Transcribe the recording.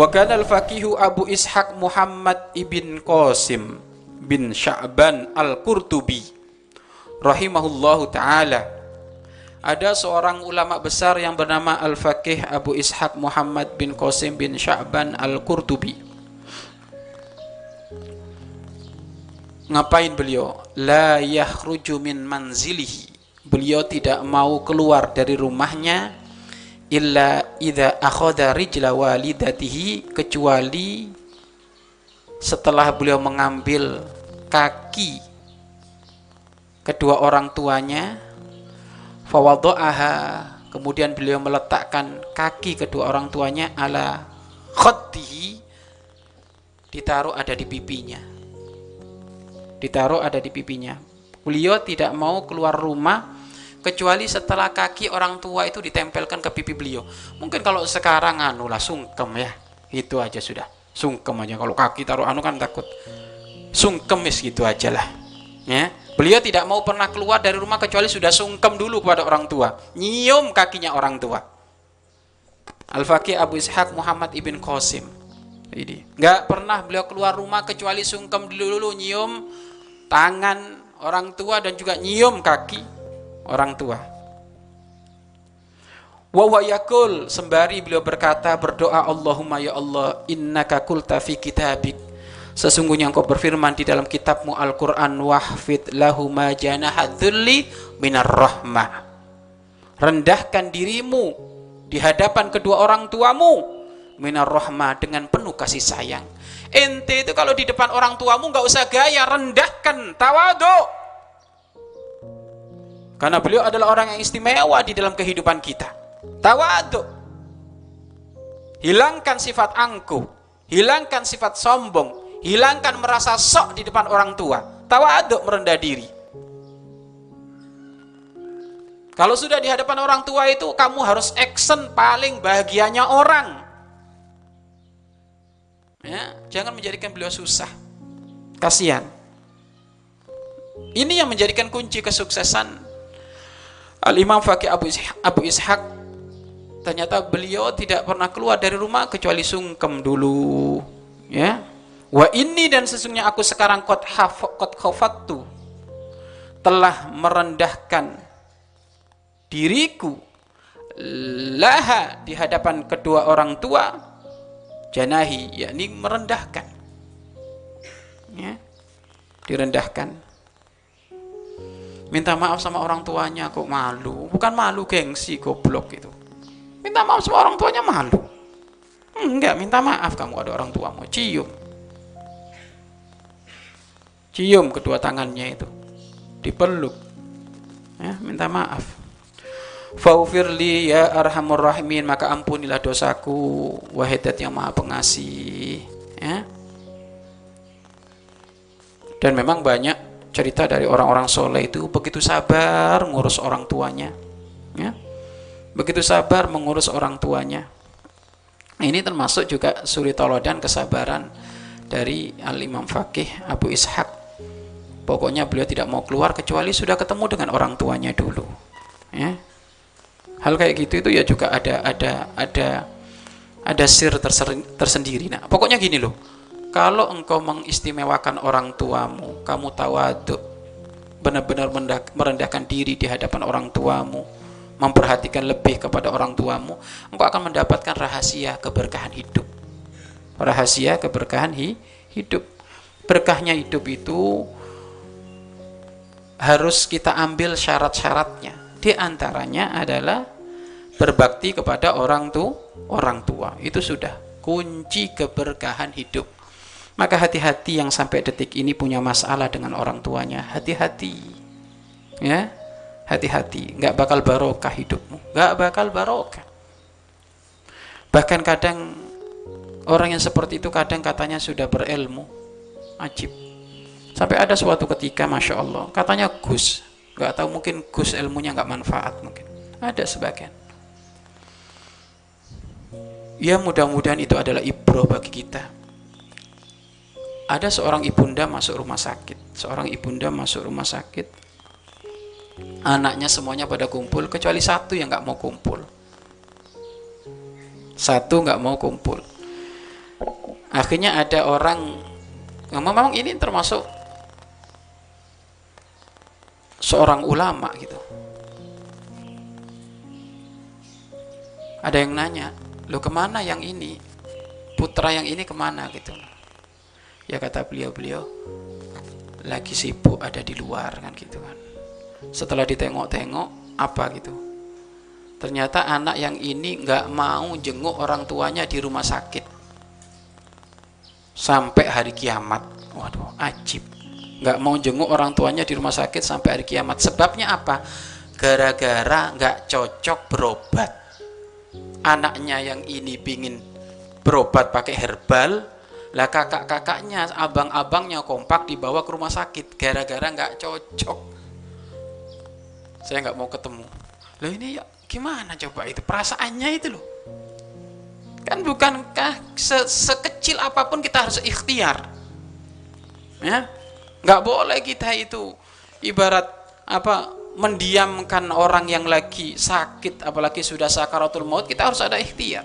Wa kana al-faqihu Abu Ishaq Muhammad ibn Qasim bin Sya'ban al-Qurtubi rahimahullahu taala. Ada seorang ulama besar yang bernama Al-Faqih Abu Ishaq Muhammad bin Qasim bin Sya'ban al-Qurtubi. Ngapain beliau? La yakhruju min manzilihi. Beliau tidak mau keluar dari rumahnya illa idza akhadha rijla walidatihi kecuali setelah beliau mengambil kaki kedua orang tuanya fawadha'aha kemudian beliau meletakkan kaki kedua orang tuanya ala khaddihi ditaruh ada di pipinya. Ditaruh ada di pipinya. Beliau tidak mau keluar rumah kecuali setelah kaki orang tua itu ditempelkan ke pipi beliau. Mungkin kalau sekarang anu lah sungkem ya, itu aja sudah. Sungkem aja kalau kaki taruh anu kan takut. Sungkem is gitu aja lah. Ya. Beliau tidak mau pernah keluar dari rumah kecuali sudah sungkem dulu kepada orang tua. Nyium kakinya orang tua. Al-Faqih Abu Ishaq Muhammad Ibn Qasim. Ini. Nggak pernah beliau keluar rumah kecuali sungkem dulu, dulu nyium tangan orang tua dan juga nyium kaki orang tua. Wa yakul sembari beliau berkata berdoa Allahumma ya Allah innaka qulta fi kitabik. Sesungguhnya engkau berfirman di dalam kitabmu Al-Qur'an wahfid lahu ma janaha dzulli minar rahmah. Rendahkan dirimu di hadapan kedua orang tuamu minar rahmah dengan penuh kasih sayang. Ente itu kalau di depan orang tuamu nggak usah gaya rendahkan tawadhu karena beliau adalah orang yang istimewa di dalam kehidupan kita. Tawadu. Hilangkan sifat angkuh, hilangkan sifat sombong, hilangkan merasa sok di depan orang tua. Tawadu merendah diri. Kalau sudah di hadapan orang tua itu kamu harus action paling bahagianya orang. Ya, jangan menjadikan beliau susah. Kasihan. Ini yang menjadikan kunci kesuksesan Al-Imam Faqih Abu Ishaq, Abu Ishaq ternyata beliau tidak pernah keluar dari rumah kecuali sungkem dulu ya. Wa ini dan sesungguhnya aku sekarang kot kot khafatu telah merendahkan diriku laha di hadapan kedua orang tua janahi yakni merendahkan ya direndahkan minta maaf sama orang tuanya kok malu? Bukan malu gengsi goblok itu minta maaf sama orang tuanya malu? Enggak minta maaf. Kamu ada orang tuamu. Cium. Cium kedua tangannya itu. Dipeluk. Ya minta maaf. Faufirli ya arhamur rahimin maka ampunilah dosaku wahidat yang maha pengasih. Ya. Dan memang banyak cerita dari orang-orang soleh itu begitu sabar ngurus orang tuanya ya. Begitu sabar mengurus orang tuanya. Ini termasuk juga suri tolodan kesabaran dari al-imam fakih Abu Ishaq. Pokoknya beliau tidak mau keluar kecuali sudah ketemu dengan orang tuanya dulu ya. Hal kayak gitu itu ya juga ada ada ada ada sir tersendiri nah pokoknya gini loh kalau engkau mengistimewakan orang tuamu, kamu tawaduk, benar-benar merendahkan diri di hadapan orang tuamu, memperhatikan lebih kepada orang tuamu, engkau akan mendapatkan rahasia keberkahan hidup. Rahasia keberkahan hi hidup. Berkahnya hidup itu harus kita ambil syarat-syaratnya. Di antaranya adalah berbakti kepada orang tu orang tua. Itu sudah kunci keberkahan hidup. Maka hati-hati yang sampai detik ini punya masalah dengan orang tuanya. Hati-hati. Ya. Hati-hati. Nggak bakal barokah hidupmu. Nggak bakal barokah. Bahkan kadang orang yang seperti itu kadang katanya sudah berilmu. Ajib. Sampai ada suatu ketika, Masya Allah, katanya Gus. Nggak tahu mungkin Gus ilmunya nggak manfaat mungkin. Ada sebagian. Ya mudah-mudahan itu adalah ibroh bagi kita ada seorang ibunda masuk rumah sakit. Seorang ibunda masuk rumah sakit. Anaknya semuanya pada kumpul kecuali satu yang nggak mau kumpul. Satu nggak mau kumpul. Akhirnya ada orang memang ini termasuk seorang ulama gitu. Ada yang nanya lo ke mana yang ini? Putra yang ini ke mana? Gitu ya kata beliau-beliau lagi sibuk ada di luar kan gitu kan. Setelah ditengok-tengok apa gitu? Ternyata anak yang ini nggak mau jenguk orang tuanya di rumah sakit. Sampai hari kiamat. Waduh ajib. Nggak mau jenguk orang tuanya di rumah sakit sampai hari kiamat. Sebabnya apa? Gara-gara nggak cocok berobat. Anaknya yang ini pingin berobat pakai herbal lah kakak-kakaknya abang-abangnya kompak dibawa ke rumah sakit gara-gara nggak cocok. Saya nggak mau ketemu. Loh ini ya gimana coba itu? Perasaannya itu loh. Kan bukankah se sekecil apa pun kita harus ikhtiar? Ya? Nggak boleh kita itu ibarat apa mendiamkan orang yang lagi sakit apalagi sudah sakaratul maut kita harus ada ikhtiar